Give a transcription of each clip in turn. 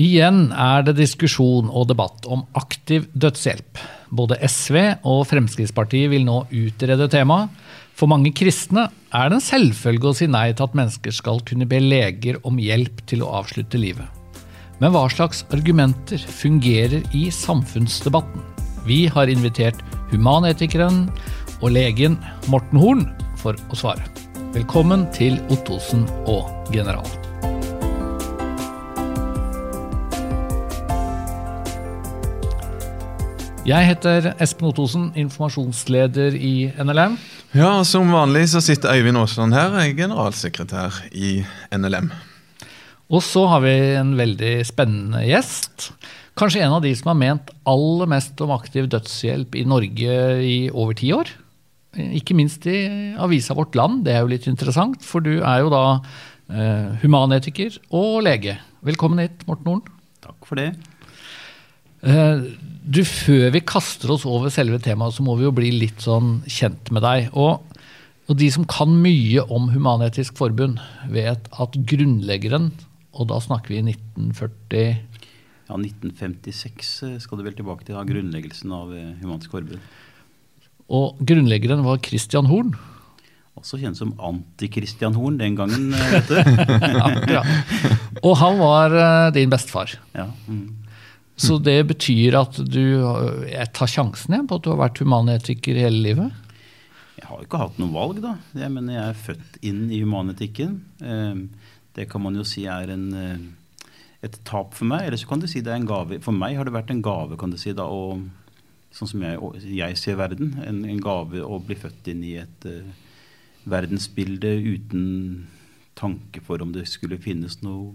Igjen er det diskusjon og debatt om aktiv dødshjelp. Både SV og Fremskrittspartiet vil nå utrede temaet. For mange kristne er det en selvfølge å si nei til at mennesker skal kunne be leger om hjelp til å avslutte livet. Men hva slags argumenter fungerer i samfunnsdebatten? Vi har invitert humanetikeren og legen Morten Horn for å svare. Velkommen til Ottosen og General. Jeg heter Espen Ottosen, informasjonsleder i NLM. Ja, og Som vanlig så sitter Øyvind Aasland her, jeg er generalsekretær i NLM. Og så har vi en veldig spennende gjest. Kanskje en av de som har ment aller mest om aktiv dødshjelp i Norge i over ti år. Ikke minst i avisa Vårt Land, det er jo litt interessant, for du er jo da eh, humanetiker og lege. Velkommen hit, Morten Horn. Takk for det. Eh, du, Før vi kaster oss over selve temaet, så må vi jo bli litt sånn kjent med deg. Og, og de som kan mye om Human-Etisk Forbund, vet at grunnleggeren, og da snakker vi i 1940 Ja, 1956 eh, skal du vel tilbake til, da, grunnleggelsen av eh, Human-Etisk Forbund. Og grunnleggeren var Christian Horn. Også kjent som Anti-Christian Horn den gangen, vet du. ja, ja. Og han var din bestefar. Ja, mm. Så det betyr at du Jeg tar sjansen igjen på at du har vært humanetiker hele livet? Jeg har ikke hatt noe valg, da. Jeg mener jeg er født inn i humanetikken. Det kan man jo si er en, et tap for meg. Eller så kan du si det er en gave. For meg har det vært en gave, kan du si, da, og, sånn som jeg, jeg, ser verden. En, en, gave å bli født inn i et uh, verdensbilde uten tanke for om det skulle finnes noe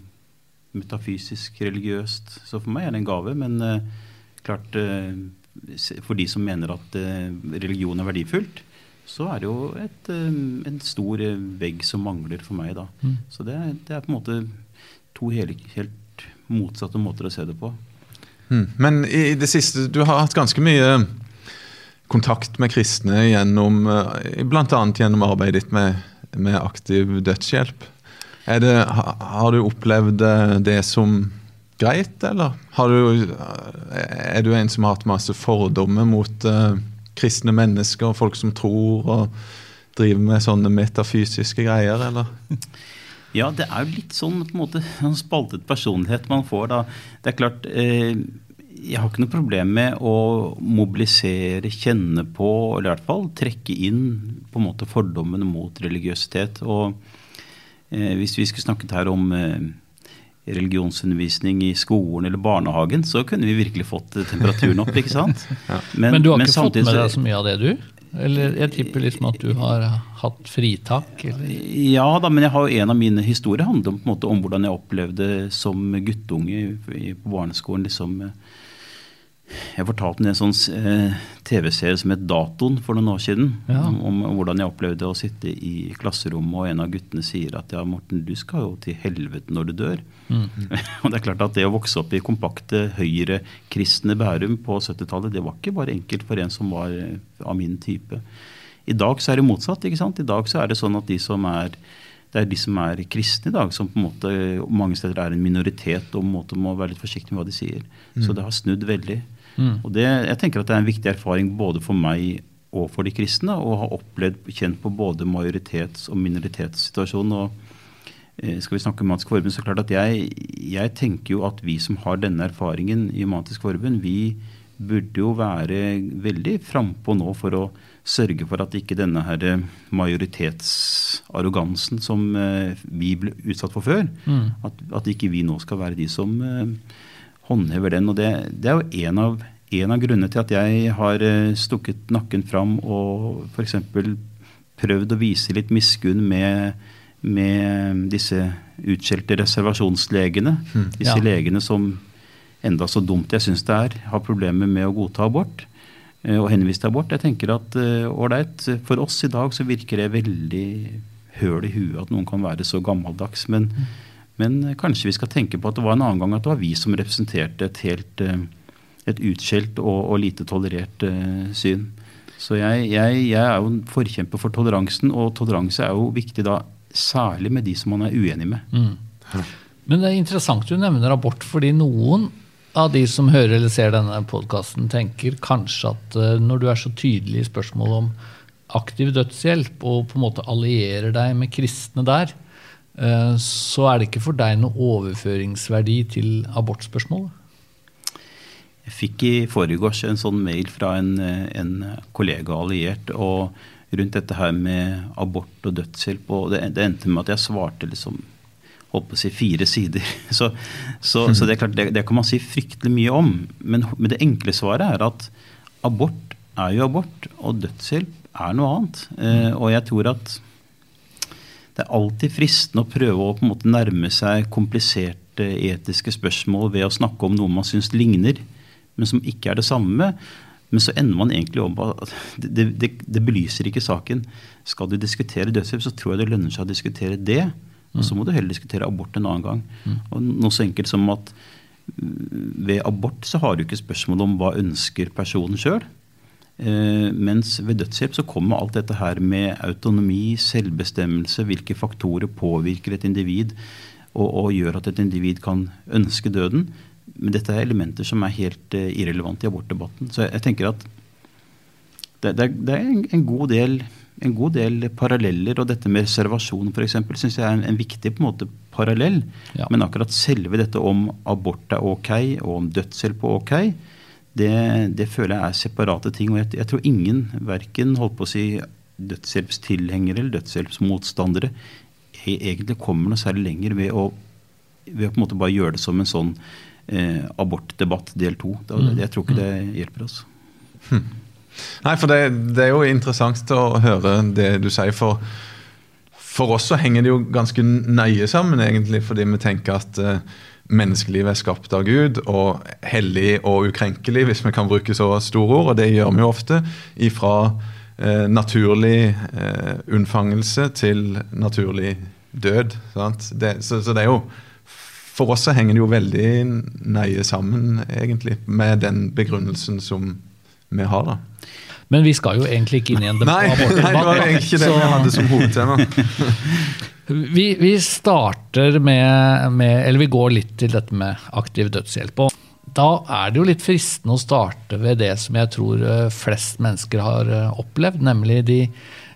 metafysisk, religiøst. Så for meg er det en gave. Men uh, klart, uh, for de som mener at uh, religion er verdifullt, så er det jo et, en stor vegg som mangler for meg, da. Mm. Så det, det, er på en måte to helt, helt motsatte måter å se det på. Mm. Men i det siste, du har hatt ganske mye kontakt med kristne gjennom bl.a. gjennom arbeidet ditt med, med aktiv dødshjelp. Det, har du opplevd det som greit, eller du, er du en som har hatt masse fordommer mot uh, kristne mennesker og folk som tror og driver med sånne metafysiske greier, eller? Ja, det er jo litt sånn på en måte, en spaltet personlighet man får da. Det er klart, eh, jeg har ikke noe problem med å mobilisere, kjenne på, eller i hvert fall trekke inn på en måte fordommene mot religiøsitet. og Eh, hvis vi skulle snakket her om eh, religionsundervisning i skolen eller barnehagen, så kunne vi virkelig fått eh, temperaturen opp. ikke sant? Ja. Men, men, du har ikke fått med deg så mye av det, du? Eller jeg tipper liksom at du har hatt fritak? Eller? Ja da, men jeg har jo en av mine historier handler om, på en måte, om hvordan jeg opplevde som guttunge på barneskolen. liksom jeg fortalte en sånn eh, TV-serie som het Datoen for noen år siden. Ja. Om, om, hvordan jeg opplevde å sitte i klasserommet, og en av guttene sier at ja, Morten, du skal jo til helvete når du dør. Mm. og det er klart at det å vokse opp i kompakte høyrekristne Bærum på 70-tallet, det var ikke bare enkelt for en som var eh, av min type. I dag så er det motsatt. ikke sant? I dag så er det sånn at de som er det er de som er kristne i dag, som på en måte mange steder er en minoritet og på en måte må være litt forsiktig med hva de sier. Mm. Så det har snudd veldig. Mm. Og det, jeg tenker at det er en viktig erfaring både for meg og for de kristne å ha opplevd, kjent på både majoritets- og minoritetssituasjonen. og eh, skal vi snakke om Humatisk Forbund, så klart at jeg, jeg, tenker jo at vi som har denne erfaringen i Humatisk Forbund, vi burde jo være veldig frampå nå for å sørge for at ikke denne her eh, majoritetsarrogansen som eh, vi ble utsatt for før, mm. at, at, ikke vi nå skal være de som håndhever den. Og det, det er jo en av, en av, grunnene til at jeg har eh, stukket nakken fram og f.eks. prøvd å vise litt miskunn med, med disse utskjelte reservasjonslegene. Mm, disse ja. legene som, enda så dumt jeg syns det er, har problemer med å godta abort eh, og henvist til abort. Jeg tenker at eh, ålreit, uh, for oss i dag så virker det veldig høl i huet at noen kan være så gammeldags. Men mm. Men eh, kanskje vi skal tenke på at det var en annen gang at det var vi som representerte et helt eh, et utskjelt og, og, lite tolerert uh, syn. Så jeg, jeg, jeg, er jo en forkjemper for toleransen, og toleranse er jo viktig da særlig med de som man er uenig med. Mm. Men det er interessant du nevner abort, fordi noen av de som hører eller ser denne podkasten, tenker kanskje at uh, når du er så tydelig i spørsmålet om aktiv dødshjelp, og på en måte allierer deg med kristne der, så er det ikke for deg noe overføringsverdi til abortspørsmålet? Jeg fikk i forgårs en sånn mail fra en, en kollega alliert og rundt dette her med abort og dødshjelp. og Det, det endte med at jeg svarte liksom holdt å si fire sider. Så, så, så det er klart, det, det, kan man si fryktelig mye om. Men, men, det enkle svaret er at abort er jo abort, og dødshjelp er noe annet. Eh, og jeg tror at det er alltid fristende å prøve å på en måte nærme seg kompliserte etiske spørsmål ved å snakke om noe man syns ligner, men som ikke er det samme. Men så ender man egentlig om at det, det, det, belyser ikke saken. Skal du diskutere dødshjelp, så tror jeg det lønner seg å diskutere det. Og så må du heller diskutere abort en annen gang. Og noe så enkelt som at ved abort så har du ikke spørsmål om hva ønsker personen sjøl. Eh, mens ved dødshjelp så kommer alt dette her med autonomi, selvbestemmelse, hvilke faktorer påvirker et individ og, og gjør at et individ kan ønske døden. Men dette er elementer som er helt irrelevant irrelevante i abortdebatten. Så jeg, jeg tenker at det, det, er, det er en, en, god del en god del paralleller. Og dette med reservasjon f.eks. syns jeg er en, en, viktig på en måte parallell. Ja. Men akkurat selve dette om abort er ok, og om dødshjelp er ok, det, det, føler jeg er separate ting. Og jeg, jeg tror ingen, verken holdt på å si dødshjelpstilhengere eller dødshjelpsmotstandere, e, egentlig kommer noe særlig lenger ved å, ved å på en måte bare gjøre det som en sånn eh, abortdebatt del to. Mm. Jeg tror ikke det hjelper oss. Hm. Nei, for det, det, er jo interessant å høre det du sier. For, for oss så henger det jo ganske nøye sammen, egentlig, fordi vi tenker at uh, menneskelivet er skapt av Gud, og hellig og ukrenkelig, hvis vi kan bruke så store ord. Og det gjør vi jo ofte. Ifra eh, naturlig eh, unnfangelse til naturlig død. Det, så, så det er jo for oss så henger det jo veldig nøye sammen, egentlig, med den begrunnelsen som vi har. da. Men vi skal jo egentlig ikke inn i en debatt. Nei, nei, det var egentlig ikke det vi hadde som hovedtema. vi, vi, starter med, med, Eller vi går litt til dette med aktiv dødshjelp. og da er det jo litt fristende å starte ved det som jeg tror eh, flest mennesker har eh, opplevd, nemlig de,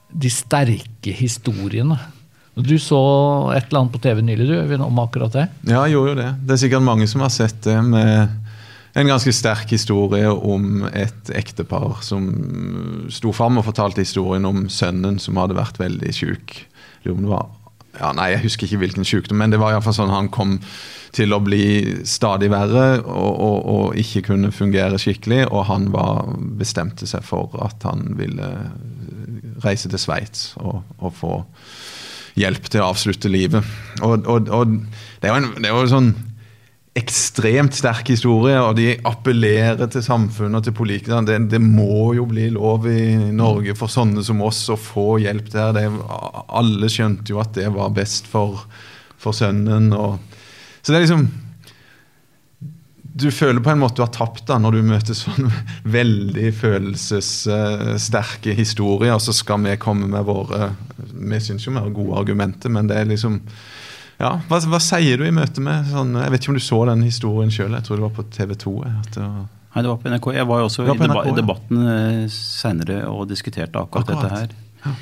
de sterke historiene. Du så et eller annet på TV nylig du, om akkurat det? Ja, jeg gjorde jo det. Det er sikkert mange som har sett det med en ganske sterk historie om et ektepar som sto fram og fortalte historien om sønnen som hadde vært veldig syk. Ja, nei, Jeg husker ikke hvilken sykdom, men det var iallfall sånn han kom til å bli stadig verre og, og, og, ikke kunne fungere skikkelig. Og han var, bestemte seg for at han ville reise til Sveits og, og, få hjelp til å avslutte livet. Og, det er jo en, det er jo sånn ekstremt sterk historie, og de appellerer til samfunnet og til politikerne. Det, det, må jo bli lov i Norge for sånne som oss å få hjelp der. Det, alle skjønte jo at det var best for, for sønnen. Og, så det er liksom Du føler på en måte du har tapt da, når du møter sånne veldig følelsessterke historier, og så skal vi komme med våre Vi syns jo vi har gode argumenter, men det er liksom ja, hva, hva, sier du i møte med sånn Jeg vet ikke om du så den historien sjøl? Jeg tror det var på TV 2. Nei, det var på NRK. Jeg var jo også var i, NRK, debatten eh, seinere og diskuterte akkurat, akkurat. dette her. Ja.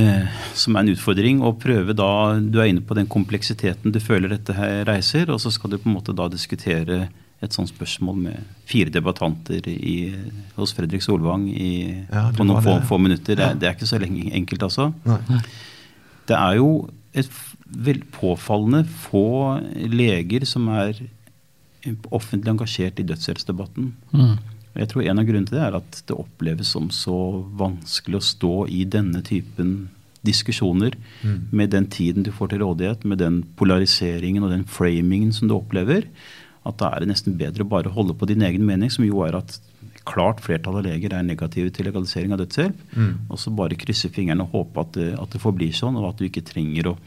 Eh, som er en utfordring. Å prøve da Du er inne på den kompleksiteten du føler dette her reiser, og så skal du på en måte da diskutere et sånt spørsmål med fire debattanter i, hos Fredrik Solvang i, ja, på noen få, få, minutter. Det, det, er ikke så lenge, enkelt, altså. Nei. Det er jo et vel påfallende få leger som er offentlig engasjert i dødshjelpsdebatten. Mm. Jeg tror En av grunnene til det er at det oppleves som så vanskelig å stå i denne typen diskusjoner mm. med den tiden du får til rådighet, med den polariseringen og den framingen som du opplever. At da er det nesten bedre å bare holde på din egen mening, som jo er at klart flertall av leger er negative til legalisering av dødshjelp. Mm. Og så bare krysse fingrene og håpe at det, at det forblir sånn, og at du ikke trenger å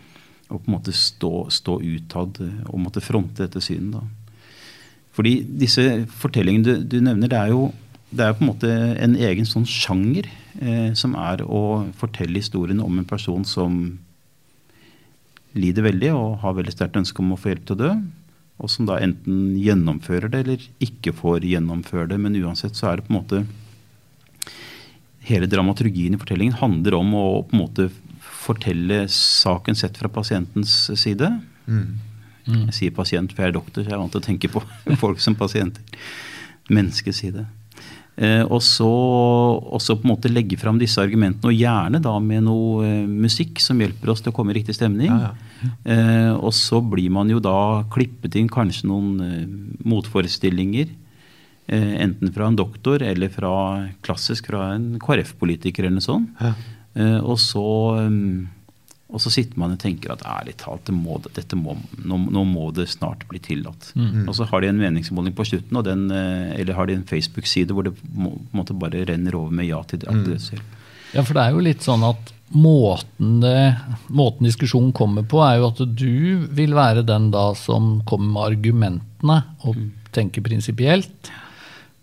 å på en måte stå, stå utad og måtte fronte dette synet. Da. Fordi disse fortellingene du, du, nevner, det er jo det er på en måte en egen sånn sjanger eh, som er å fortelle historiene om en person som lider veldig og har veldig sterkt ønske om å få hjelp til å dø. Og som da enten gjennomfører det eller ikke får gjennomføre det. Men uansett så er det på en måte Hele dramaturgien i fortellingen handler om å på en måte fortelle saken sett fra pasientens side. Mm. Jeg sier pasient, for jeg er doktor, så jeg er vant til å tenke på folk som pasienter. Menneskets side. Eh, og så også på en måte legge fram disse argumentene, og gjerne da med noe eh, musikk som hjelper oss til å komme i riktig stemning. Ja, ja. Eh, og så blir man jo da klippet inn kanskje noen eh, motforestillinger. Eh, enten fra en doktor eller fra klassisk fra en KrF-politiker eller noe sånt. Ja. Eh, og så mm, og så sitter man og tenker at ærlig talt, det må, dette må, nå, nå må det snart bli tillatt. Og så har de en meningsmåling på slutten, og den, eh, eller har de en Facebook-side hvor det må, måte bare renner over med ja til aktiv dødshjelp. Ja, for det er jo litt sånn at måten, det, måten diskusjonen kommer på, er jo at du vil være den da som kommer med argumentene og tenker prinsipielt.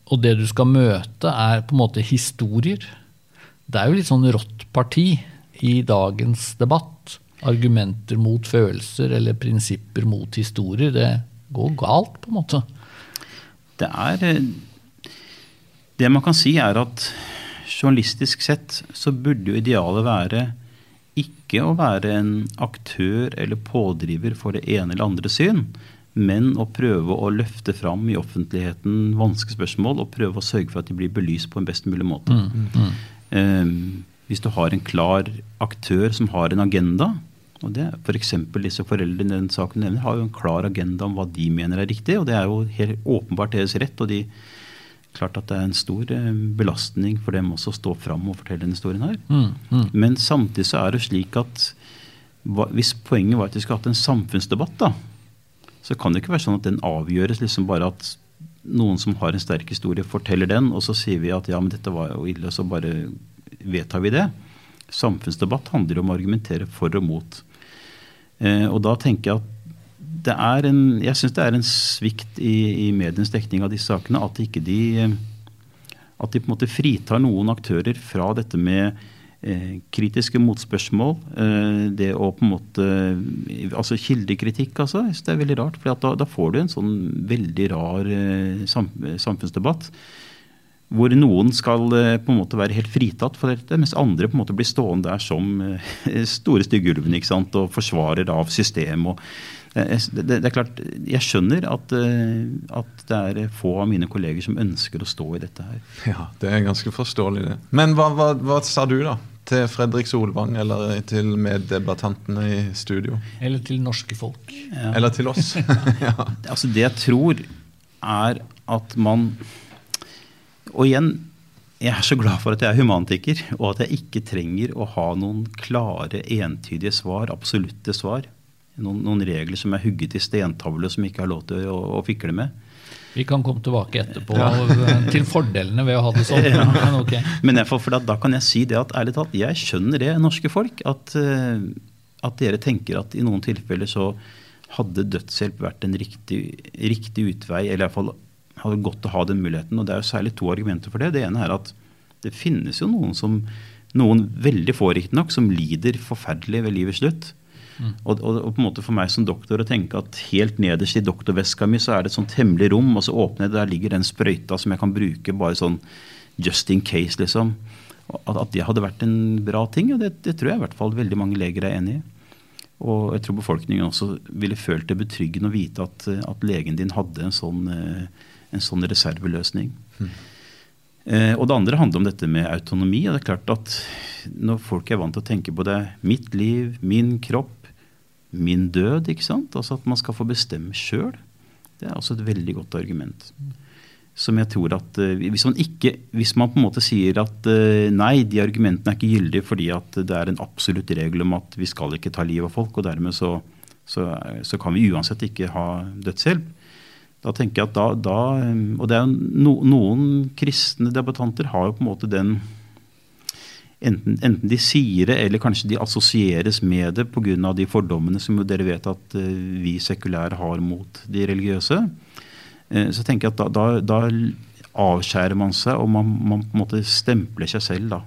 Og det du skal møte, er på en måte historier. Det er jo litt sånn rått parti i dagens debatt. Argumenter mot følelser eller prinsipper mot historier. Det går galt, på en måte. Det er eh, Det man kan si, er at journalistisk sett så burde jo idealet være ikke å være en aktør eller pådriver for det ene eller andre syn, men å prøve å løfte fram i offentligheten vanskelige spørsmål og prøve å sørge for at de blir belyst på en best mulig måte. Eh, hvis du har en klar aktør som har en agenda, og det er For disse foreldrene i den saken nevner, har jo en klar agenda om hva de mener er riktig, og det er jo helt åpenbart deres rett. og de klart at det er en stor eh, belastning for dem også å stå fram og fortelle denne historien her. Mm, mm. Men samtidig så er det slik at hvis poenget var at vi skulle hatt en samfunnsdebatt, da, så kan det ikke være sånn at den avgjøres liksom bare at noen som har en sterk historie, forteller den, og så sier vi at ja, men dette var jo ille, så bare vedtar vi det. Samfunnsdebatt handler om å argumentere for og mot. Eh, og da tenker jeg at det er en, jeg syns det er en svikt i, i medienes dekning av disse sakene at ikke de at de på en måte fritar noen aktører fra dette med kritiske motspørsmål. Eh, det å på en måte Altså kildekritikk, altså. Det er veldig rart. For da, da får du en sånn veldig rar eh, sam, samfunnsdebatt. Hvor noen skal eh, på en måte være helt fritatt for dette, mens andre på en måte blir stående der som eh, store stygge ulven og forsvarer av system. Og, eh, det, det, er klart, Jeg skjønner at, eh, at det er få av mine kolleger som ønsker å stå i dette her. Ja, det er ganske forståelig, det. Men hva, hva, hva sa du, da? Til Fredrik Solvang, eller til meddebattantene i studio? Eller til norske folk. Eller til oss? ja. Altså Det jeg tror, er at man Og igjen, jeg er så glad for at jeg er humantiker, og at jeg ikke trenger å ha noen klare, entydige svar, absolutte svar. Noen, noen regler som er hugget i stentavle som ikke har lov til å, å fikle med. Vi kan komme tilbake etterpå ja. til fordelene ved å ha det sånn. Men okay. Men jeg, for, for da, da kan jeg si det at ærlig talt, jeg skjønner det, norske folk. At, eh, at dere tenker at i noen tilfeller så hadde dødshjelp vært en riktig, riktig utvei, eller iallfall hadde godt å ha den muligheten. Og det er jo særlig to argumenter for det. Det ene er at det finnes jo noen som noen veldig få riktignok, som lider forferdelig ved livets slutt. Og, og, og på en måte for meg som doktor å tenke at helt nederst i doktorveska mi så er det et sånt hemmelig rom, og så åpner jeg, der ligger den sprøyta som jeg kan bruke bare sånn just in case, liksom. At, at det hadde vært en bra ting, og det, det tror jeg i hvert fall veldig mange leger er enig i. Og jeg tror befolkningen også ville følt det betryggende å vite at, at legen din hadde en sånn, eh, en sånn reserveløsning. Eh, og det andre handler om dette med autonomi. og det er klart at Når folk er vant til å tenke på det mitt liv, min kropp, min død, ikke sant? altså at man skal få bestemme sjøl, det er også et veldig godt argument. Som jeg tror at eh, hvis man, ikke, hvis man på en måte sier at eh, nei, de argumentene er ikke gyldige fordi at det er en absolutt regel om at vi skal ikke ta livet av folk, og dermed så, så, så kan vi uansett ikke ha dødshjelp. Da tenker jeg at da, da Og det er jo no, noen kristne debattanter har jo på en måte den Enten, enten de sier det, eller kanskje de assosieres med det pga. de fordommene som dere vet at eh, vi sekulære har mot de religiøse. Eh, Så tenker jeg at da, da, da avskjærer man seg, og man, man på en måte stempler seg selv. da.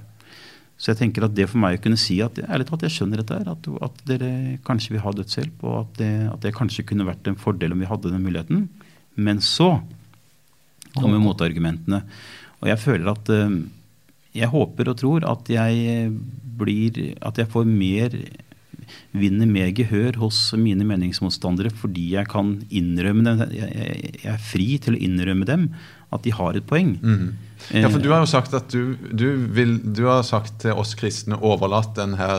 Så jeg tenker at det for meg å kunne si at ærlig talt, jeg skjønner dette her, at, at, dere kanskje vil ha dødshjelp, og at det, at det, kanskje kunne vært en fordel om vi hadde den muligheten. Men så kommer motargumentene. Og jeg føler at eh, Jeg håper og tror at jeg blir At jeg får mer vinner mer gehør hos mine meningsmotstandere fordi jeg kan innrømme dem. Jeg, er fri til å innrømme dem at de har et poeng. Mm. Ja, for Du har jo sagt at du, du, vil, du har sagt til oss kristne overlatt denne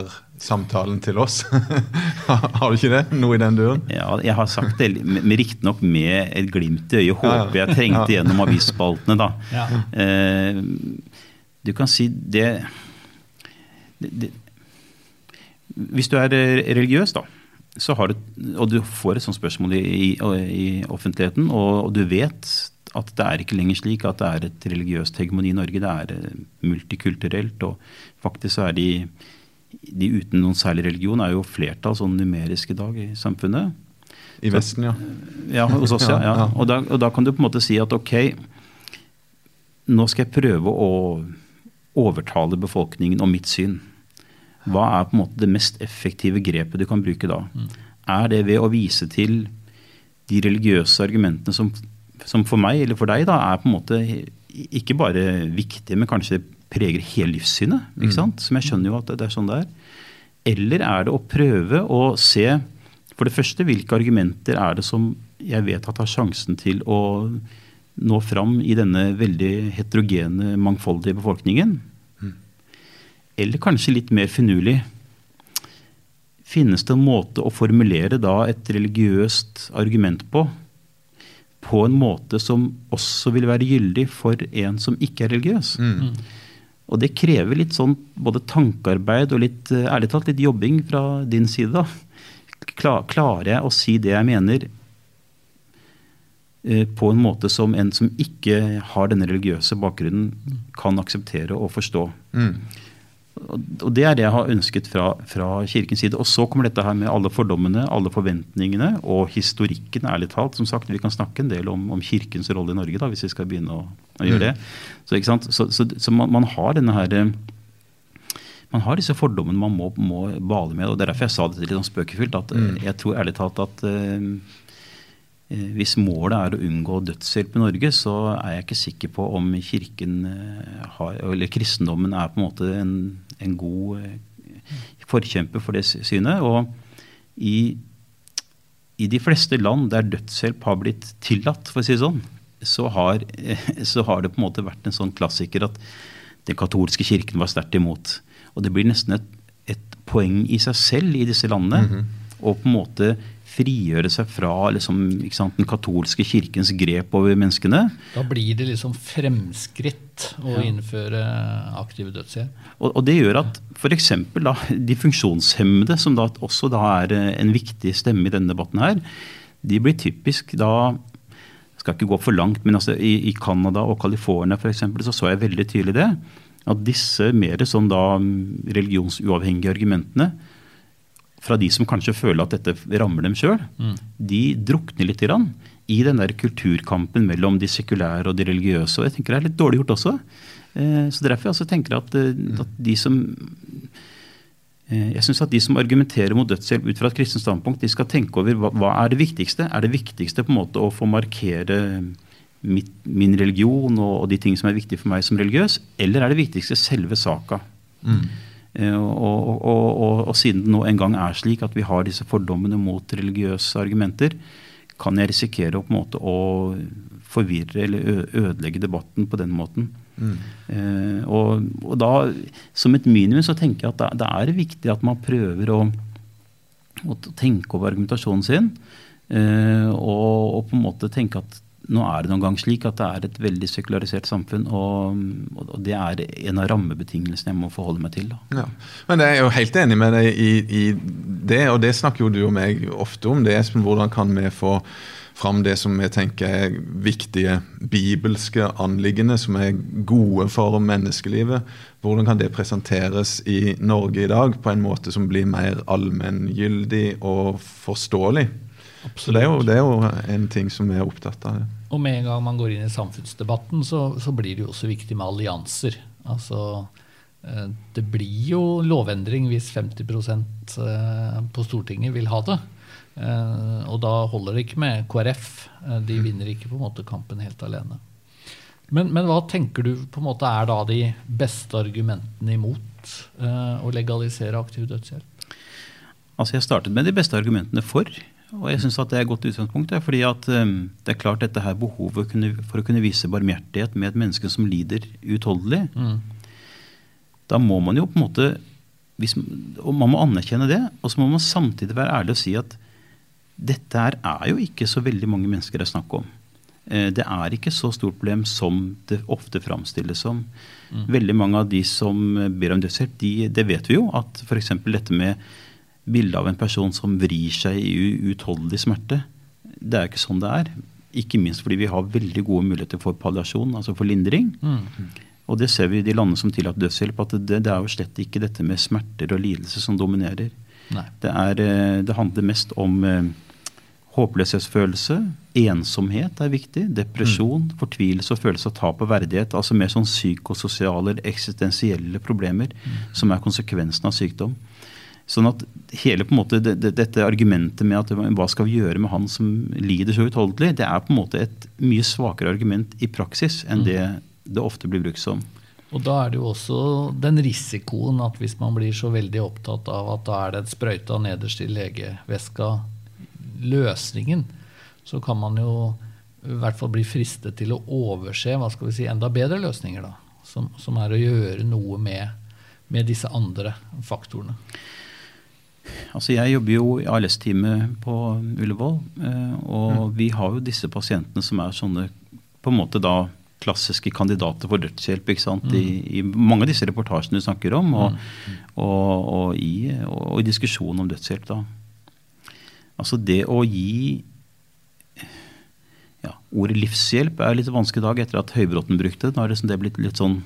samtalen til oss. har du ikke det? Noe i den duren? Ja, jeg har sagt det, riktignok med et glimt i øyet. Håper jeg trengte gjennom avisspaltene, da. Ja. Eh, du kan si det, det, det hvis du er eh, religiøs, da, du, og du får et sånt spørsmål i, i, i offentligheten, og, og, du vet at det er ikke lenger slik at det er et religiøst hegemoni i Norge. Det er eh, multikulturelt, og faktisk så er de, de uten noen særlig religion er jo flertall sånn numerisk i dag i samfunnet. I Vesten, ja. Ja, hos oss, ja. ja. Og, da, og da kan du på en måte si at ok, nå skal jeg prøve å overtale befolkningen om mitt syn. Hva er på en måte det mest effektive grepet du kan bruke da? Mm. Er det ved å vise til de religiøse argumentene som, som, for meg eller for deg da, er på en måte ikke bare viktige, men kanskje preger hele livssynet? ikke mm. sant? Som jeg skjønner jo at det er sånn det er. Eller er det å prøve å se for det første hvilke argumenter er det som jeg vet at har sjansen til å nå fram i denne veldig heterogene, mangfoldige befolkningen? Eller kanskje litt mer finurlig, finnes det en måte å formulere da et religiøst argument på, på en måte som også vil være gyldig for en som ikke er religiøs. Mm. Og det krever litt sånn både tankearbeid og litt, ærlig talt, litt jobbing fra din side. da. Klarer jeg å si det jeg mener eh, på en måte som en som ikke har denne religiøse bakgrunnen, kan akseptere og forstå? Mm. Og Det er det jeg har ønsket fra, fra, Kirkens side. Og så kommer dette her med alle fordommene, alle forventningene og historikken. ærlig talt. Som sagt, Vi kan snakke en del om, om Kirkens rolle i Norge da, hvis vi skal begynne å, å gjøre det. Så, så, så, så man, man, har denne her, man har disse fordommene man må, må bale med. og Det er derfor jeg sa det litt sånn spøkefullt. at mm. Jeg tror ærlig talt at Eh, hvis målet er å unngå dødshjelp i Norge, så er jeg ikke sikker på om kirken eh, har, eller kristendommen er på en måte en, en god eh, forkjemper for det synet. Og i, i, de fleste land der dødshjelp har blitt tillatt, for å si det sånn, så har, så har det på en måte vært en sånn klassiker at den katolske kirken var sterkt imot. Og det blir nesten et, et poeng i seg selv i disse landene. Mm -hmm. Og på en måte frigjøre seg fra liksom, sant, den katolske kirkens grep over menneskene. Da blir det liksom fremskritt å ja. innføre aktiv dødshjelp. Og, og, det gjør at f.eks. de funksjonshemmede, som da også da er eh, en viktig stemme i denne debatten her, de blir typisk da skal ikke gå for langt, men altså i Canada og California f.eks. så så jeg veldig tydelig det. At disse mer sånn da religionsuavhengige argumentene fra de som kanskje føler at dette rammer dem sjøl, mm. de drukner litt grann i den der kulturkampen mellom de sekulære og de religiøse. Og jeg tenker det er litt dårlig gjort også. Eh, så derfor jeg tenker at, eh, mm. at de som eh, jeg synes at De som argumenterer mot dødshjelp ut fra et kristent standpunkt, de skal tenke over hva, hva, er det viktigste. Er det viktigste på en måte å få markere mitt, min religion og, og, de ting som er viktige for meg som religiøs, eller er det viktigste selve saka? Mm. Eh, og, og, og, og, siden det nå en gang er slik at vi har disse fordommene mot religiøse argumenter, kan jeg risikere å, på en måte, å forvirre eller ødelegge debatten på den måten. Mm. Eh, og, da, som et minimum, så tenker jeg at det, det er viktig at man prøver å, å tenke over argumentasjonen sin. Eh, og, på en måte tenke at nå er det noen gang slik at det er et veldig sekularisert samfunn, og, og, det er en av rammebetingelsene jeg må forholde meg til. Ja. Men jeg er jo helt enig med deg i, i, det, og det snakker jo du og meg ofte om. det er Hvordan kan vi få fram det som vi tenker er viktige bibelske anliggende, som er gode for menneskelivet. Hvordan kan det presenteres i Norge i dag på en måte som blir mer allmenngyldig og forståelig? Så det er, jo, det er, jo, en ting som vi er opptatt av. Og med en gang man går inn i samfunnsdebatten, så, så blir det jo også viktig med allianser. Altså, eh, det blir jo lovendring hvis 50 eh, på Stortinget vil ha det. Eh, og da holder det ikke med KrF. De vinner ikke på en måte kampen helt alene. Men, men hva tenker du på en måte er da de beste argumentene imot å legalisere aktiv dødshjelp? Altså Jeg startet med de beste argumentene for. Og jeg syns det er et godt utgangspunkt. fordi at um, det er klart dette her behovet for å kunne, for å kunne vise barmhjertighet med et menneske som lider uutholdelig, mm. da må man jo på en måte hvis, og Man må anerkjenne det, og så må man samtidig være ærlig og si at dette her er jo ikke så veldig mange mennesker det er snakk om. Eh, det er ikke så stort problem som det ofte framstilles som. Mm. Veldig mange av de som ber om dødshjelp, de, det vet vi jo at f.eks. dette med bildet av en person som vrir seg i uutholdelig smerte, det er ikke sånn det er. Ikke minst fordi vi har veldig gode muligheter for palliasjon, altså for lindring. Mm. Og det ser vi i de landene som tillater dødshjelp, at det, det, er jo slett ikke dette med smerter og lidelse som dominerer. Det, er, eh, det, handler mest om eh, Håpløshetsfølelse, ensomhet er viktig. Depresjon, mm. fortvilelse og følelse av tap av verdighet. Altså mer sånn psykososiale eksistensielle problemer mm. som er konsekvensen av sykdom. Sånn at hele på en måte det, det, Dette argumentet med at hva skal vi gjøre med han som lider så utholdelig, det er på en måte et mye svakere argument i praksis enn mm. det det ofte blir brukt som. Og da er det jo også den risikoen at hvis man blir så veldig opptatt av at da er det et sprøyta nederst i legeveska løsningen, så kan man jo i hvert fall bli fristet til å overse hva skal vi si, enda bedre løsninger. da, Som, som er å gjøre noe med, med, disse andre faktorene. Altså Jeg jobber jo i ALS-teamet på Ullevål. Eh, og mm. vi har jo disse pasientene som er sånne på en måte da klassiske kandidater for dødshjelp ikke sant? Mm. I, I, mange av disse reportasjene du snakker om, og, mm. og, og, i, og i diskusjonen om dødshjelp. da. Altså det å gi ja, Ordet livshjelp er litt vanskelig i dag etter at Høybråten brukte det. Nå har det blitt litt sånn,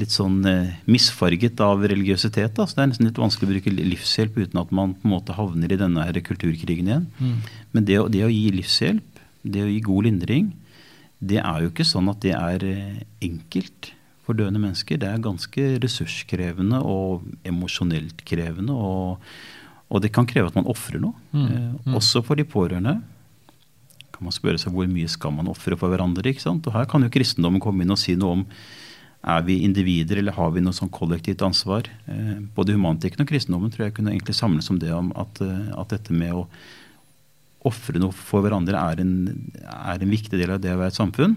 litt sånn eh, misfarget av religiøsitet. Da. Så det er nesten litt vanskelig å bruke livshjelp uten at man på en måte havner i denne her kulturkrigen igjen. Mm. Men det, det, å gi livshjelp, det å gi god lindring, det er jo ikke sånn at det er eh, enkelt for døende mennesker. Det er ganske ressurskrevende og emosjonelt krevende. og og det kan kreve at man ofrer noe. Mm. Eh, mm. Også for de pårørende. Kan man spørre seg hvor mye skal man ofre for hverandre? ikke sant? Og Her kan jo kristendommen komme inn og si noe om er vi individer eller har vi noe sånn kollektivt ansvar. Eh, både humantikken og kristendommen tror jeg kunne egentlig samles om det om at, eh, at dette med å ofre noe for hverandre er en, er en, viktig del av det å være et samfunn.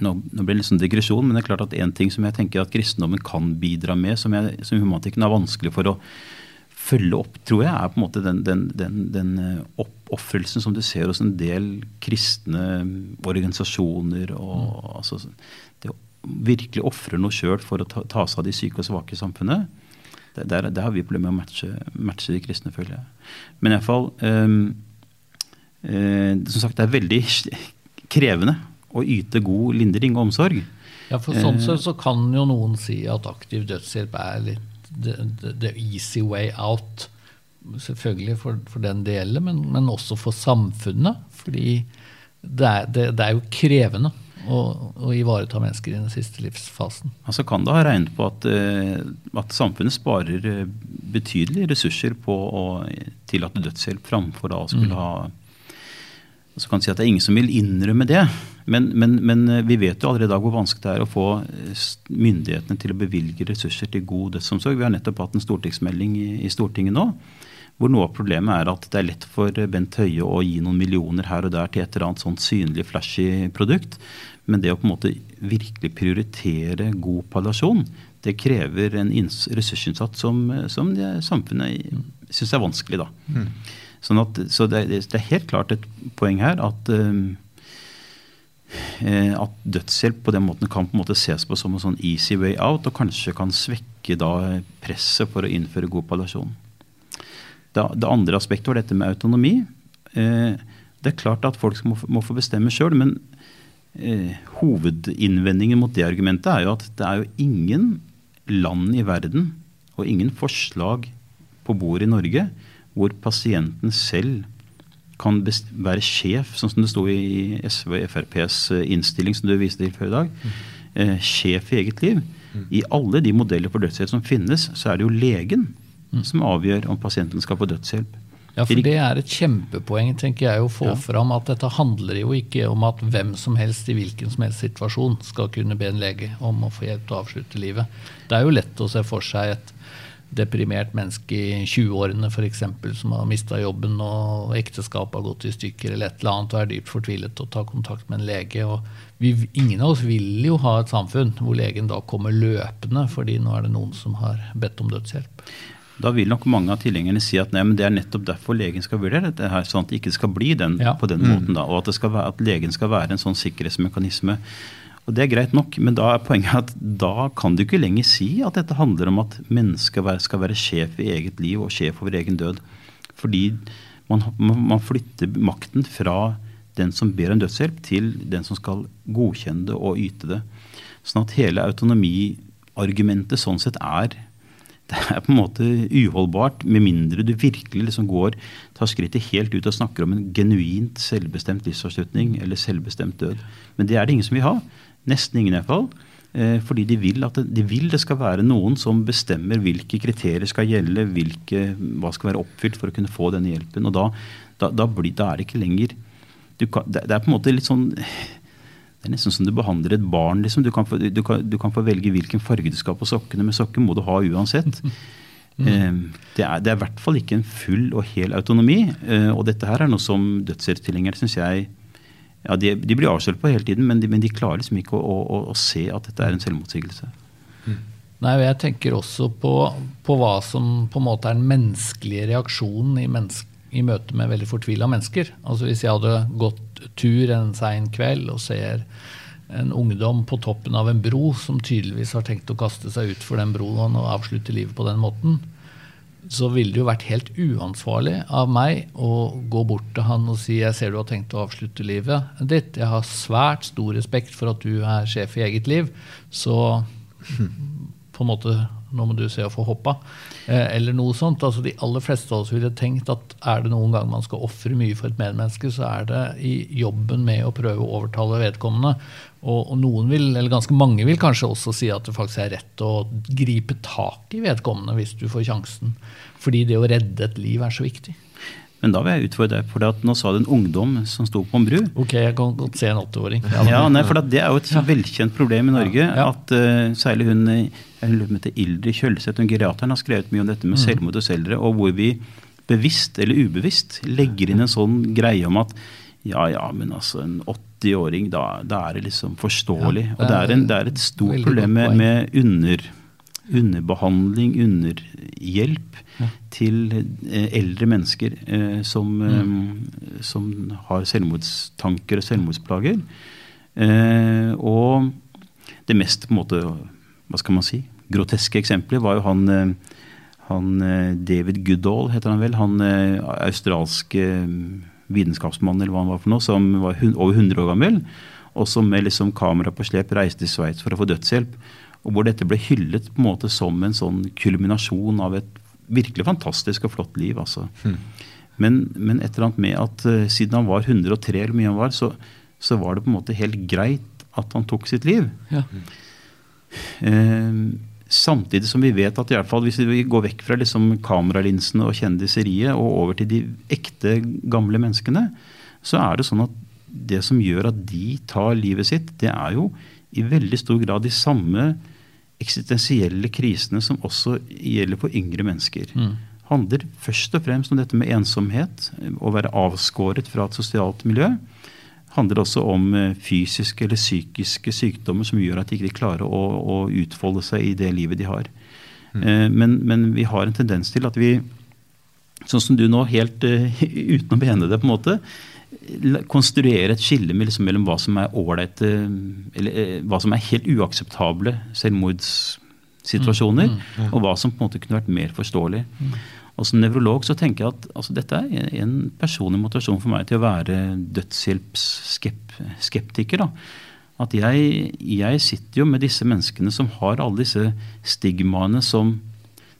Nå, nå blir det liksom digresjon, men det er klart at en ting som jeg tenker at kristendommen kan bidra med, som, jeg, som humantikken er vanskelig for å følge opp, tror jeg, er på en måte den, den, den, den eh, oppofrelsen som du ser hos en del kristne organisasjoner. og mm. altså, Det å virkelig ofrer noe sjøl for å ta, ta, seg av de syke og svake i samfunnet. Der, der, der har vi problemer med å matche, matche, de kristne, føler jeg. Men iallfall um, uh, Som sagt, det er veldig krevende å yte god lindring og omsorg. Ja, for sånn sett så, kan jo noen si at aktiv dødshjelp er litt the, the, easy way out. Selvfølgelig for, for den delen, men, men, også for samfunnet. Fordi det er, det, det er jo krevende å, å, ivareta mennesker i den siste livsfasen. Altså Kan det ha regnet på at, eh, at samfunnet sparer eh, betydelige ressurser på å tillate dødshjelp framfor da å skulle mm. ha så kan si at Det er ingen som vil innrømme det. Men, men, men, eh, vi vet jo allerede i dag hvor vanskelig det er å få myndighetene til å bevilge ressurser til god dødsomsorg. Vi har nettopp hatt en stortingsmelding i, i Stortinget nå. Hvor noe av problemet er at det er lett for Bent Høie å gi noen millioner her og der til et eller annet sånt synlig, flashy produkt. Men det å på en måte virkelig prioritere god palliasjon, det krever en ressursinnsats som, som samfunnet syns er vanskelig. da. Mm. Sånn at, så det, det, er helt klart et poeng her at, uh, at dødshjelp på den måten kan på en måte ses på som en sånn easy way out, og kanskje kan svekke da presset for å innføre god palliasjon. Det, det andre aspektet var dette med autonomi. Eh, det er klart at folk må, må få bestemme sjøl, men eh, hovedinnvendingen mot det argumentet er jo at det er jo ingen land i verden og ingen forslag på bordet i Norge hvor pasienten selv kan være sjef, sånn som det sto i SV og FrPs eh, innstilling som du viste til før i dag. Mm. Eh, sjef i eget liv. I alle de modeller for dødshjelp som finnes, så er det jo legen som avgjør om pasienten skal få dødshjelp. Ja, for Det er et kjempepoeng tenker jeg, å få ja. fram at dette handler jo ikke om at hvem som helst i hvilken som helst situasjon skal kunne be en lege om å få hjelp til å avslutte livet. Det er jo lett å se for seg et deprimert menneske i 20-årene f.eks. som har mista jobben og ekteskapet har gått i stykker eller et eller annet og er dypt fortvilet og tar kontakt med en lege. og vi, Ingen av oss vil jo ha et samfunn hvor legen da kommer løpende fordi nå er det noen som har bedt om dødshjelp. Da vil nok mange av tilhengerne si at nei, det er nettopp derfor legen skal vurdere dette, her, sånn at det ikke skal bli den ja. på den måten. da, Og at, være, at legen skal være en sånn sikkerhetsmekanisme og Det er greit nok, men da er poenget at da kan du ikke lenger si at dette handler om at mennesket skal være sjef i eget liv og sjef over egen død. Fordi man, man flytter makten fra den som ber om dødshjelp, til den som skal godkjenne det og yte det. Sånn at hele autonomiargumentet sånn sett er det er på en måte uholdbart, med mindre du virkelig liksom går, tar skrittet helt ut og snakker om en genuint selvbestemt livsavslutning eller selvbestemt død. Men det er det ingen som vil ha. Nesten ingen iallfall. Eh, fordi de vil, at det, de vil det skal være noen som bestemmer hvilke kriterier skal gjelde, hvilke, hva skal være oppfylt for å kunne få denne hjelpen. Og da, da, da, blir, da er det ikke lenger kan, det, det, er på en måte litt sånn det er nesten som du behandler et barn. Liksom. Du, kan få, du, kan, du, kan få, velge hvilken farge du skal på sokkene, men sokker må du ha uansett. Mm. Det, er, det er i hvert fall ikke en full og hel autonomi. Eh, og dette her er noe som dødsrettstilhengere syns jeg ja, de, de, blir avslørt på hele tiden, men de, men de klarer liksom ikke å, å, å, se at dette er en selvmotsigelse. Mm. Nei, og Jeg tenker også på, på, hva som på en måte er den menneskelige reaksjonen i, menneske, i møte med veldig fortvila mennesker. Altså Hvis jeg hadde gått tur en sein kveld og ser en ungdom på toppen av en bro som tydeligvis har tenkt å kaste seg utfor den broen og avslutte livet på den måten, så ville det jo vært helt uansvarlig av meg å gå bort til han og si jeg ser du har tenkt å avslutte livet ditt. Jeg har svært stor respekt for at du er sjef i eget liv, så på en måte nå må du se å få hoppa. Eh, eller noe sånt. Altså De aller fleste av oss ville tenkt at er det noen gang man skal ofre mye for et medmenneske, så er det i jobben med å prøve å overtale vedkommende. Og, og, noen vil, eller ganske mange vil kanskje også si at det faktisk er rett å gripe tak i vedkommende hvis du får sjansen. Fordi det å redde et liv er så viktig. Men da vil jeg utfordre deg, for nå sa du en ungdom som sto på en bru. Ok, jeg kan godt se en åtteåring. Ja, ja nei, for Det er jo et ja. velkjent problem i Norge. Ja, at uh, Særlig hun jeg heter Ildrid Kjølseth, hun geriateren, har skrevet mye om dette med mm. selvmord hos eldre. Og hvor vi bevisst eller ubevisst legger inn en sånn greie om at ja, ja, men altså en 80-åring, da, da, er det liksom forståelig. Ja, det er, og det er, en, det er et stort problem med, med under, underbehandling, underhjelp ja. Til eh, eldre mennesker eh, som, mm. eh, som, har selvmordstanker og selvmordsplager. Eh, og det mest på en måte, hva skal man si, groteske eksempelet var jo han, han David Goodall, heter han vel. Han australske vitenskapsmannen eller hva han var for noe, som var over 100 år gammel, og som med liksom kamera på slep reiste til Sveits for å få dødshjelp. Og hvor dette ble hyllet på en måte som en sånn kulminasjon av et virkelig fantastisk og flott liv. altså. Mm. Men, men, et eller annet med at uh, siden han var 103, eller mye han var, så, så, var det på en måte helt greit at han tok sitt liv. Ja. Uh, Samtidig som vi vet at i hvert fall hvis vi går vekk fra liksom kameralinsene og kjendiseriet og over til de ekte, gamle menneskene, så er det sånn at det som gjør at de tar livet sitt, det er jo i veldig stor grad de samme eksistensielle krisene som også gjelder for yngre mennesker. Mm. handler først og fremst om dette med ensomhet, å være avskåret fra et sosialt miljø handler også om eh, fysiske eller psykiske sykdommer som gjør at de ikke klarer å, å utfolde seg i det livet de har. Mm. Eh, men, men, vi har en tendens til at vi, sånn som du nå, helt uh, uten å mene det, på en måte, konstruerer et skille liksom, mellom hva som er ålreite Eller uh, hva som er helt uakseptable selvmordssituasjoner, mm. Mm. Og hva som på en måte kunne vært mer forståelig. Mm. Og Som nevrolog så tenker jeg at altså, dette er en personlig motivasjon for meg til å være dødshjelpsskeptiker. At jeg, jeg, sitter jo med disse menneskene som har alle disse stigmaene som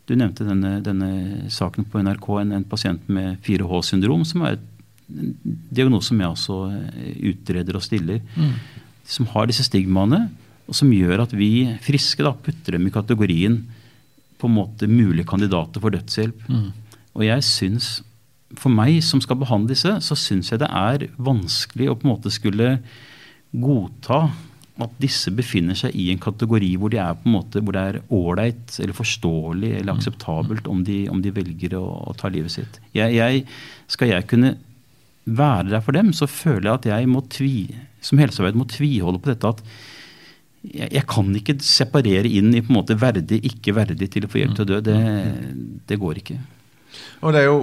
Du nevnte denne, denne saken på NRK, en, en pasient med 4H-syndrom, som er en diagnose som jeg også utreder og stiller. Mm. Som har disse stigmaene, og som gjør at vi friske da, putter dem i kategorien på en måte mulige kandidater for dødshjelp. Mm. Og jeg syns, for meg som skal behandle disse, så syns jeg det er vanskelig å på en måte skulle godta at disse befinner seg i en kategori hvor, de er på en måte, hvor det er ålreit eller forståelig eller akseptabelt om de, om de velger å, å, ta livet sitt. Jeg, jeg, skal jeg kunne være der for dem, så føler jeg at jeg må tvi, som helsearbeider må tviholde på dette at jeg, jeg, kan ikke separere inn i på en måte verdig, ikke verdig til å få hjelp til å dø. Det, det går ikke. Og det er jo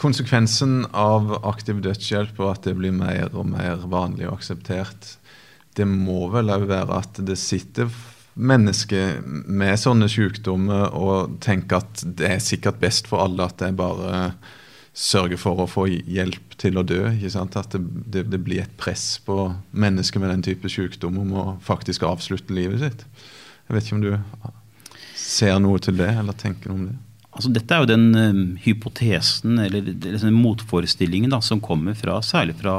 konsekvensen av aktiv dødshjelp og at det blir mer og mer vanlig og akseptert det må vel òg være at det sitter mennesker med sånne sykdommer og tenker at det er sikkert best for alle at jeg bare sørger for å få hjelp til å dø. At det, det, det, blir et press på mennesker med den type sykdom om å faktisk avslutte livet sitt. Jeg vet ikke om du ser noe til det, eller tenker noe om det? Altså, dette er jo den um, hypotesen eller, eller motforestillingen da, som kommer fra, særlig fra,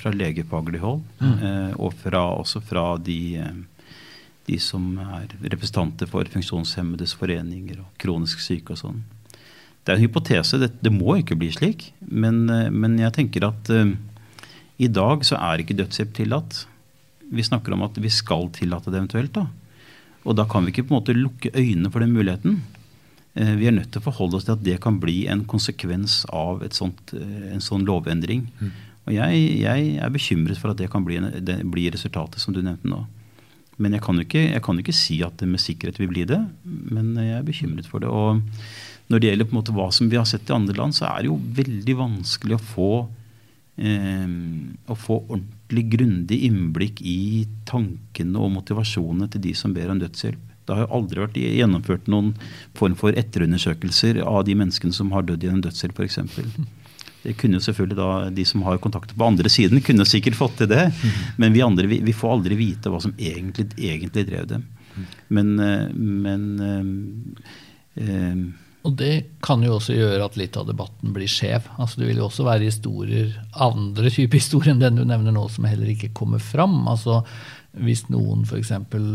fra legefaglig hold, mm. uh, og fra, også fra de, uh, de, som er representanter for funksjonshemmedes foreninger og kronisk syke og sånn. Det er en hypotese. Det, det må ikke bli slik. Men, uh, men jeg tenker at i dag så er ikke dødshjelp tillatt. Vi snakker om at vi skal tillate det eventuelt. da. Og da kan vi ikke på en måte lukke øynene for den muligheten. Uh, vi er nødt til å forholde oss til at det kan bli en konsekvens av sånt, eh, en sånn lovendring. Mm. Og jeg, jeg, er bekymret for at det kan bli, det blir resultatet, som du nevnte nå. Men jeg kan, ikke, jeg kan ikke si at det med sikkerhet vil bli det, men jeg er bekymret for det. Og når det gjelder på en måte hva som vi har sett i andre land, så er det jo veldig vanskelig å få, eh, å få ordentlig grundig innblikk i tankene og motivasjonene til de som ber om dødshjelp. Det har jo aldri vært gjennomført noen form for etterundersøkelser av de menneskene som har dødd gjennom dødshjelp f.eks. Det kunne jo selvfølgelig da, De som har kontakter på andre siden, kunne sikkert fått til det. Men vi andre vi, vi får aldri vite hva som egentlig, egentlig drev dem. Men, eh, men øh, øh, og det kan jo også gjøre at litt av debatten blir skjev. Altså Det vil jo også være historier, andre typer historier enn den du nevner nå, som heller ikke kommer fram. Altså hvis noen f.eks.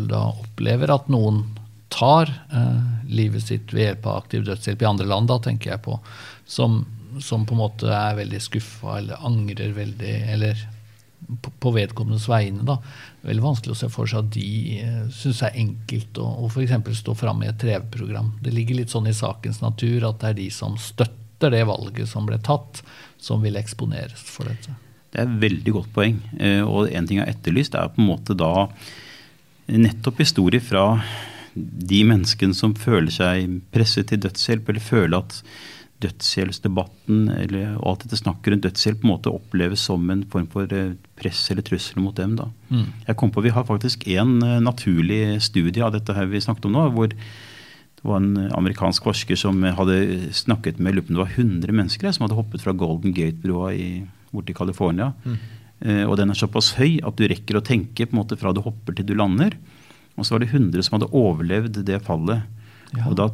da opplever at noen tar eh, livet sitt ved hjelp av aktiv dødshjelp i andre land, da tenker jeg på, som, som på en måte er veldig skuffa eller angrer veldig, eller på, vedkommendes vegne. da, Veldig vanskelig å se for seg at de eh, syns det er enkelt å, å f.eks. stå fram i et TV-program. Det ligger litt sånn i sakens natur at det er de som støtter det valget som ble tatt, som vil eksponeres for dette. Det er et veldig godt poeng. Eh, og en ting jeg har etterlyst, er på en måte da nettopp historier fra de menneskene som føler seg presset til dødshjelp, eller føler at dødshjelpsdebatten eller alt dette snakket rundt dødshjelp på en måte oppleves som en form for eh, press eller trussel mot dem. da. Mm. Jeg kom på, Vi har faktisk en eh, naturlig studie av dette her vi snakket om nå. hvor det var en amerikansk forsker som hadde snakket med det var 100 mennesker som hadde hoppet fra Golden Gate-brua borte i California. Mm. Eh, og den er såpass høy at du rekker å tenke på en måte fra du hopper til du lander. Og så var det 100 som hadde overlevd det fallet. Ja. Og da,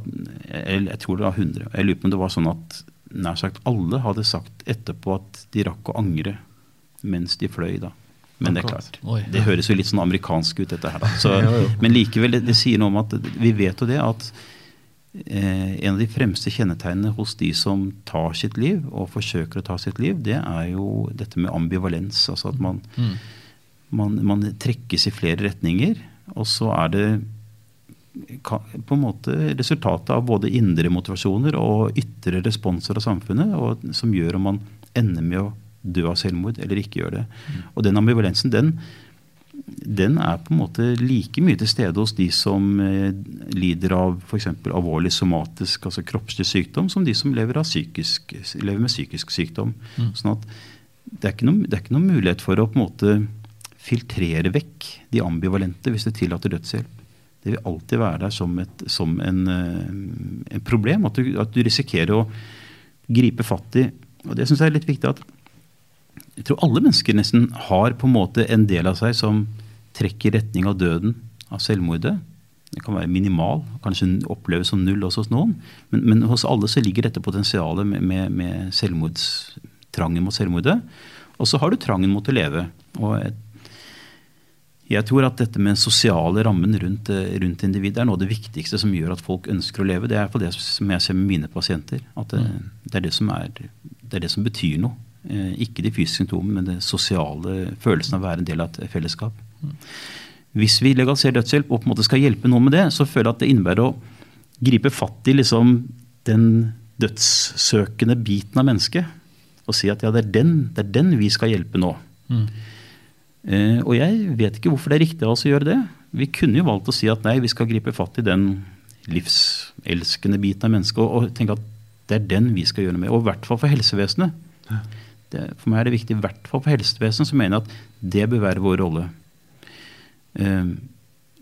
jeg, jeg, tror det var 100. Jeg lurer på om det var sånn at nær sagt alle hadde sagt etterpå at de rakk å angre mens de fløy. da. Men det er klart, det høres jo litt sånn amerikansk ut, dette her. Så, men likevel, det, det sier noe om at vi vet jo det at Eh, en av de fremste kjennetegnene hos de som tar sitt liv, og forsøker å ta sitt liv, det er jo dette med ambivalens. Altså at man, mm. man, man trekkes i flere retninger. Og så er det på en måte resultatet av både indre motivasjoner og ytre responser av samfunnet og, som gjør om man ender med å dø av selvmord eller ikke gjør det. Mm. Og den ambivalensen, den, den er på en måte like mye til stede hos de som eh, lider av f.eks. alvorlig somatisk, altså kroppslig sykdom, som de som lever, psykisk, lever med psykisk sykdom. Mm. Sånn at det er, noen, det er, ikke noen mulighet for å på en måte filtrere vekk de ambivalente hvis det tillater dødshjelp. Det vil alltid være der som, et, som en, eh, en, problem. At du, at du risikerer å gripe fatt i og Det syns jeg er litt viktig at jeg tror alle mennesker nesten har på en måte en del av seg som trekker retning av døden, av selvmordet. Det kan være minimal, kanskje oppleves som null også hos noen. Men, men hos alle så ligger dette potensialet med, med, med selvmordstrangen mot selvmordet. Og så har du trangen mot å leve. Og Jeg tror at dette med den sosiale rammen rundt, eh, rundt individet er noe av det viktigste som gjør at folk ønsker å leve. Det er på det som jeg ser med mine pasienter. At det, det, er, det, som er, det er det som betyr noe. Eh, ikke de fysiske symptomene, men den sosiale følelsen av å være en del av et fellesskap. Hvis vi legaliserer dødshjelp og på en måte skal hjelpe noen med det, så føler jeg at det innebærer å gripe fatt i liksom den dødssøkende biten av mennesket. Og si at ja, det er den, det er den vi skal hjelpe nå. Mm. Eh, og jeg vet ikke hvorfor det er riktig av oss å gjøre det. Vi kunne jo valgt å si at nei, vi skal gripe fatt i den livselskende biten av mennesket og, og tenke at det er den vi skal gjøre noe med. Og i hvert fall for helsevesenet. Det, for meg er det viktig, i hvert fall for helsevesenet, så mener jeg at det bør være vår rolle. Eh,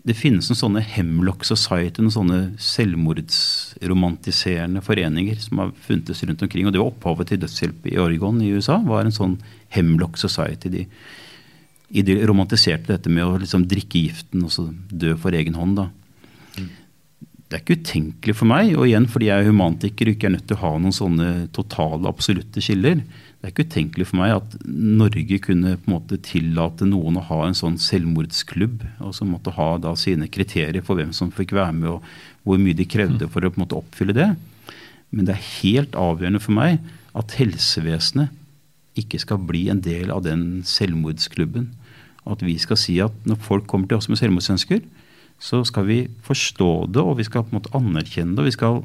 det finnes noen sånne Hemlock Society, noen sånne selvmordsromantiserende foreninger som har funtes rundt omkring. og Det var opphavet til dødshjelp i Oregon i USA. var en sånn Hemlock Society. De romantiserte dette med å liksom drikke giften og så dø for egen hånd. da. Det er ikke utenkelig for meg, og igjen fordi jeg er humantiker og ikke er nødt til å ha noen sånne totale, absolutte skiller. Det er ikke utenkelig for meg at Norge kunne på en måte tillate noen å ha en sånn selvmordsklubb, og som måtte ha da sine kriterier for hvem som fikk være med, og hvor mye de krevde for å på en måte oppfylle det. Men det er helt avgjørende for meg at helsevesenet ikke skal bli en del av den selvmordsklubben. At vi skal si at når folk kommer til oss med selvmordsønsker, så skal vi forstå det, og vi skal på en måte anerkjenne det. og Vi skal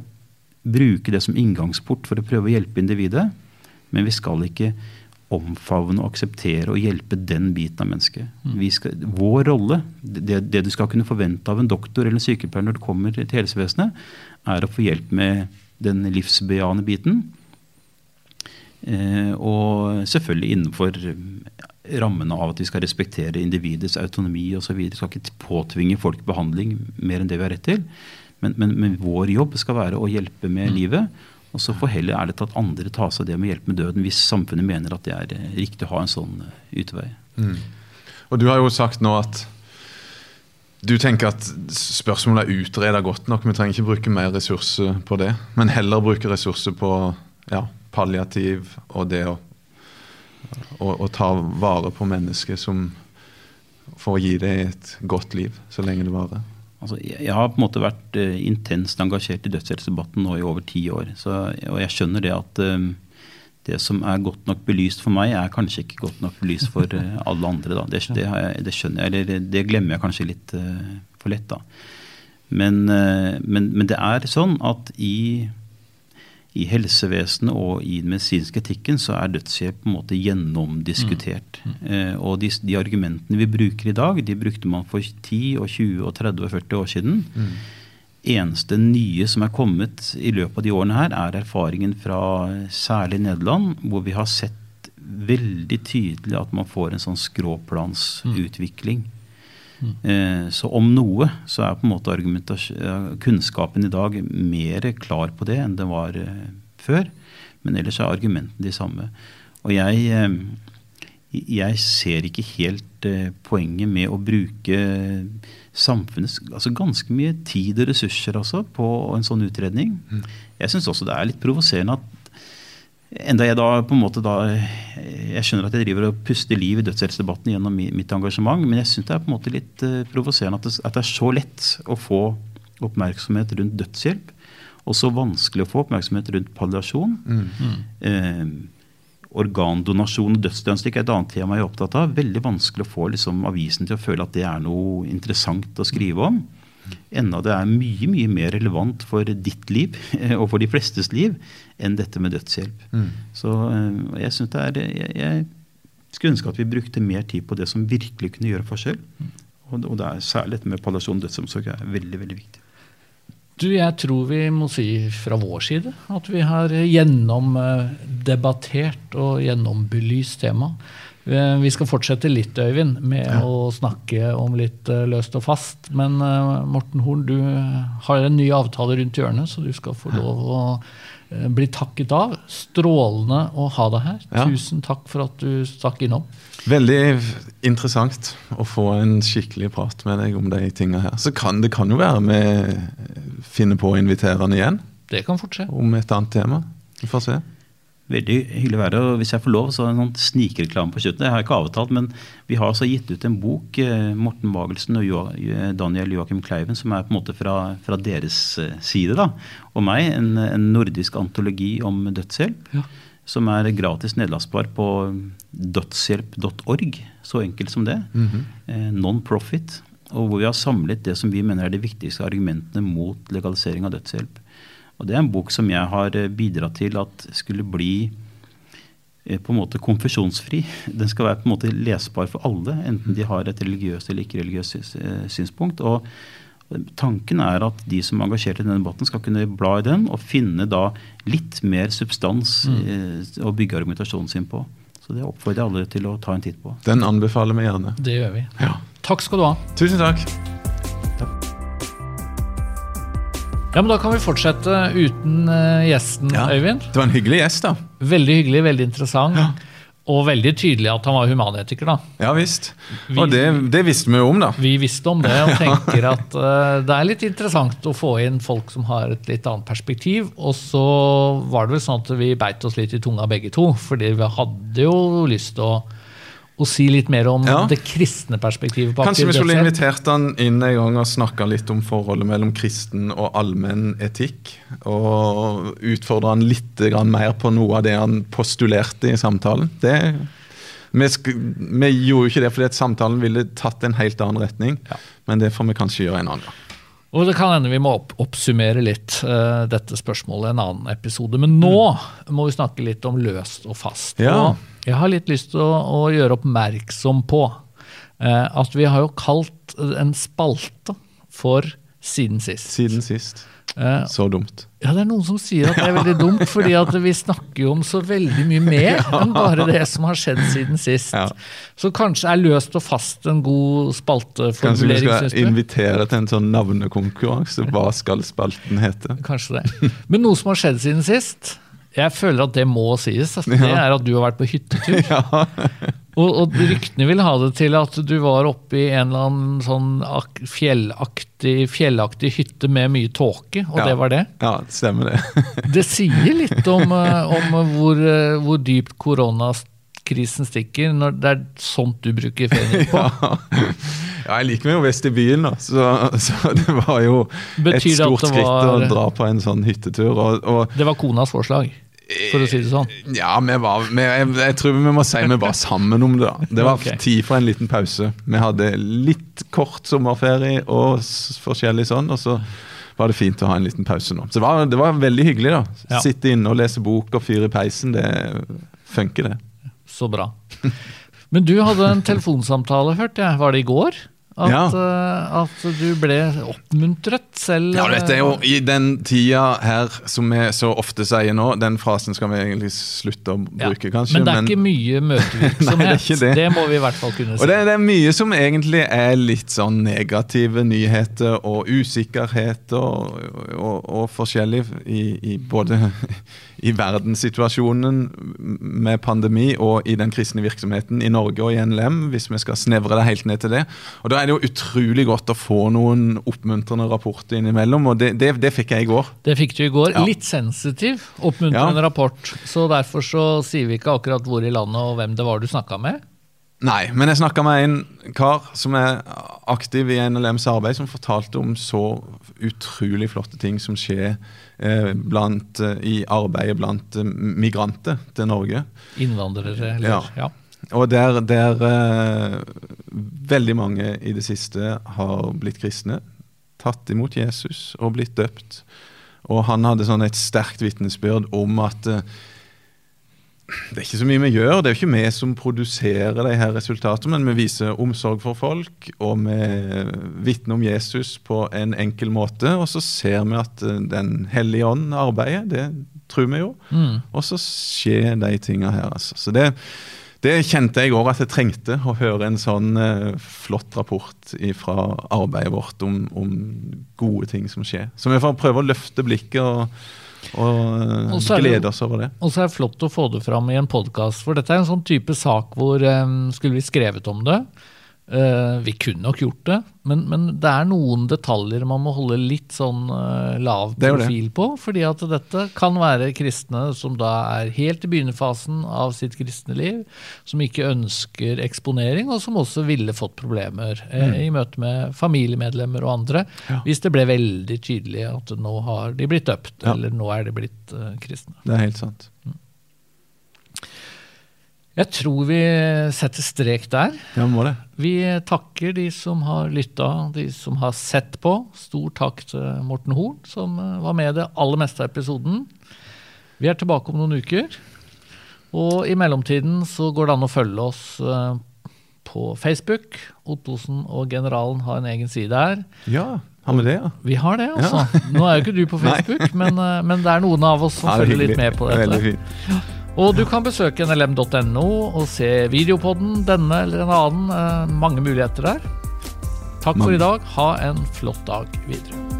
bruke det som inngangsport for å prøve å hjelpe individet. Men vi skal ikke omfavne og akseptere og hjelpe den biten av mennesket. Mm. Skal, vår rolle, det, det, du skal kunne forvente av en doktor eller en sykepleier når du kommer til helsevesenet, er å få hjelp med den livsbejaende biten. Eh, og selvfølgelig innenfor rammene av at vi skal respektere individets autonomi osv. Vi skal ikke påtvinge folk behandling mer enn det vi har rett til. Men, men, men vår jobb skal være å hjelpe med mm. livet. Og så får heller ærlig at andre ta seg det med hjelp med døden, hvis samfunnet mener at det er eh, riktig å ha en sånn eh, utvei. Mm. Og Du har jo sagt nå at du tenker at spørsmålet er utreda godt nok. Vi trenger ikke bruke mer ressurser på det, men heller bruke ressurser på ja, palliativ og det å, å, å ta vare på mennesket som for å gi det et godt liv så lenge det varer. Altså, jeg har på en måte vært uh, intenst engasjert i dødshjelpsdebatten nå i over ti år. Så, og jeg skjønner det at um, det som er godt nok belyst for meg, er kanskje ikke godt nok belyst for uh, alle andre. Det, det, jeg, det, skjønner jeg, eller det glemmer jeg kanskje litt uh, for lett. da. Men, men, men, det er sånn at i i helsevesenet og i den medisinske etikken så er dødshjelp på en måte gjennomdiskutert. Mm. Mm. Eh, og de, de, argumentene vi bruker i dag, de brukte man for 10, og 20, og 30 og 40 år siden. Mm. Eneste nye som er kommet i løpet av de årene her, er erfaringen fra særlig Nederland, hvor vi har sett veldig tydelig at man får en sånn skråplansutvikling. Mm. Mm. Så om noe så er på en måte kunnskapen i dag mer klar på det enn det var eh, før. Men ellers er argumentene de samme. Og jeg, eh, jeg ser ikke helt poenget med å bruke samfunnets altså ganske mye tid og ressurser altså, på en sånn utredning. Mm. Jeg syns også det er litt provoserende at Enda jeg da på en måte da Jeg skjønner at jeg driver og puster liv i dødshelsedebatten gjennom mitt engasjement, men jeg syns det er på en måte litt uh, provoserende at, at, det er så lett å få oppmerksomhet rundt dødshjelp, og så vanskelig å få oppmerksomhet rundt palliasjon. Mm. Eh, organdonasjon og dødsdiagnostikk er et annet tema jeg er opptatt av. Veldig vanskelig å få liksom, avisen til å føle at det er noe interessant å skrive om. Enda det er mye mye mer relevant for ditt liv og for de flestes liv enn dette med dødshjelp. Mm. Så eh, jeg synes det er, jeg, jeg, skulle ønske at vi brukte mer tid på det som virkelig kunne gjøre forskjell. Mm. Og, og, det er særlig dette med palliasjon dødsomsorg er veldig, veldig viktig. Du, jeg tror vi må si fra vår side at vi har gjennomdebattert og gjennombelyst temaet. Eh, vi skal fortsette litt, Øyvind, med ja. å snakke om litt uh, løst og fast. Men uh, Morten Horn, du har en ny avtale rundt hjørnet, så du skal få lov å bli takket av. Strålende å ha deg her. Ja. Tusen takk for at du stakk innom. Veldig interessant å få en skikkelig prat med deg om de tinga her. Så kan det kan jo være vi finner på å invitere han igjen. Det kan fortsette. Om et annet tema. Vi får se. Veldig hyggelig å være her. og Hvis jeg får lov, så er det en sånn snikreklame på kjøttet. Jeg har ikke avtalt, men vi har altså gitt ut en bok, eh, Morten Magelsen og Daniel Joakim Kleiven, som er på en måte fra, fra deres eh, side, da, og meg. En, en nordisk antologi om dødshjelp. Ja. Som er gratis nedlastbar på dødshjelp.org. Så enkelt som det. eh, Non-profit. Og hvor vi har samlet det som vi mener er de viktigste argumentene mot legalisering av dødshjelp. Og Det er en bok som jeg har eh, bidratt til at skulle bli eh, på en måte konfesjonsfri. Den skal være på en måte lesbar for alle, enten de har et religiøst eller ikke-religiøst eh, synspunkt. Og Tanken er at de som er engasjert i denne debatten, skal kunne bla i den og finne da litt mer substans eh, å bygge argumentasjonen sin på. Så det oppfordrer jeg alle til å ta en titt på. Den anbefaler vi gjerne. Det gjør vi. Ja. Takk skal du ha. Tusen takk. Ja, men Da kan vi fortsette uten eh, gjesten, Ja. Øyvind. Det var en hyggelig gjest, da. Veldig hyggelig, veldig interessant. Ja. Og veldig tydelig at han var humanetiker. da. Ja visst. Vi- Og det, det visste vi jo om, da. Vi visste om det og tenker at uh, det er litt interessant å få inn folk som har et litt annet perspektiv. Og så var det vel sånn at vi beit oss litt i tunga begge to, fordi vi hadde jo lyst til å, å si litt mer om Ja. det kristne perspektivet på Kanskje vi skulle invitert han inn en gang og snakka litt om forholdet mellom kristen og allmenn etikk. Og utfordra han litt mer på noe av det han postulerte i samtalen. Det, vi, vi gjorde jo ikke det fordi at samtalen ville tatt en helt annen retning. Ja. Men det får vi kanskje gjøre en annen gang. Og det kan hende vi må opp oppsummere litt uh, dette spørsmålet en annen episode. Men nå må vi snakke litt om løst og fast. Ja. Og jeg har litt lyst til å, å gjøre oppmerksom på eh, at vi har jo kalt en spalte for Siden sist. Siden sist. Eh, Så dumt. ja, det er noen som sier at det er veldig dumt, fordi at vi snakker jo om så veldig mye mer enn bare det som har skjedd siden sist. Ja. Så kanskje er løst og fast en god Kanskje vi skal invitere til en sånn navnekonkurranse. Hva skal spalten hete? Kanskje det. Men noe som har skjedd siden sist, jeg føler at det må sies. Altså, Det er at du har vært på hyttetur. Og, og ryktene vil ha det til at du var oppe i en eller annen sånn ak fjellaktig, fjellaktig hytte med mye tåke, og Ja. det var det. Ja, det stemmer det. Det sier litt om, eh, om hvor, eh, hvor dypt koronakrisen stikker, når det er sånt du bruker ferien på. Ja, jeg liker meg jo best i byen, da. Så, så det var jo Betyr et stort skritt å dra på en sånn hyttetur. Og, og Det var konas forslag, for å si det sånn. ja, vi var, vi, jeg, jeg tror vi må si vi var sammen om det. da. Det var okay. tid for en liten pause. Vi hadde litt kort sommerferie og forskjellig sånn, og så var det fint å ha en liten pause nå. Så det var, det var veldig hyggelig. da. Ja. Sitte inne og lese bok og fyre i peisen, det funker, det. Så bra. Men du hadde en telefonsamtale, hørte jeg. Var det i går? At, Ja. eh, at du ble oppmuntret selv? Ja, dette er jo eh, I den tida her som vi så ofte sier nå, den frasen skal vi egentlig slutte å ja. bruke, kanskje. Men det er ikke mye møtevirksomhet. Nei, det ikke det. må vi i hvert fall kunne si. Og det, det er mye som egentlig er litt sånn negative nyheter og usikkerhet og, og, og forskjellig i, i både i verdenssituasjonen med pandemi og i den kristne virksomheten i Norge og i NLM, hvis vi skal snevre det helt ned til det. Og Da er det jo utrolig godt å få noen oppmuntrende rapporter innimellom, og det, det, det fikk jeg i går. Det fikk du i går. Ja. Litt sensitiv, oppmuntrende Ja. rapport. Så derfor så sier vi ikke akkurat hvor i landet og hvem det var du snakka med. Nei, men jeg snakka med en kar som er aktiv i NLMs arbeid, som fortalte om så utrolig flotte ting som skjer blant, eh, i arbeidet blant eh, migranter til Norge. Innvandrere, eller Ja. ja. Og der, der eh, veldig mange i det siste har blitt kristne, tatt imot Jesus og blitt døpt. Og han hadde sånn et sterkt vitnesbyrd om at eh, det er ikke så mye vi gjør. Det er jo ikke vi som produserer de her resultatene, men vi viser omsorg for folk, og vi vitner om Jesus på en enkel måte. Og så ser vi at eh, Den hellige ånd arbeider, det tror vi jo. Mm. Og så skjer de tinga her, altså. Så det, det kjente jeg òg at jeg trengte, å høre en sånn eh, flott rapport fra arbeidet vårt om, om gode ting som skjer. Så vi får prøve å løfte blikket og, og, eh, Og det glede oss over det. Og så er det flott å få det fram i en podkast, for dette er en sånn type sak hvor um, skulle vi skrevet om det, vi kunne nok gjort det, men, men det er noen detaljer man må holde litt sånn eh, lav profil på. fordi at dette kan være kristne som da er helt i begynnerfasen av sitt kristne liv, som ikke ønsker eksponering, og som også ville fått problemer mm. i møte med familiemedlemmer og andre Mm. Ja. hvis det ble veldig tydelig at nå har de blitt døpt, Ja. eller nå er de blitt eh, kristne. Det er helt sant. Jeg tror vi setter strek der. Ja, må det. Vi takker de som har lytta, de som har sett på. Stor takk til Morten Horn, som eh, var med det aller meste av episoden. Vi er tilbake om noen uker. Og i mellomtiden så går det an å følge oss eh, på Facebook. Ottosen og Generalen har en egen side her. Ja, har vi det, ja? Vi har det, altså. Nå er jo ikke du på Facebook, men, eh, men det er noen av oss som ja er følger litt med på dette. Veldig fint. Og du kan besøke nlm.no og se videopodden, denne eller en annen. Eh, mange muligheter der. Takk for i dag. Ha en flott dag videre.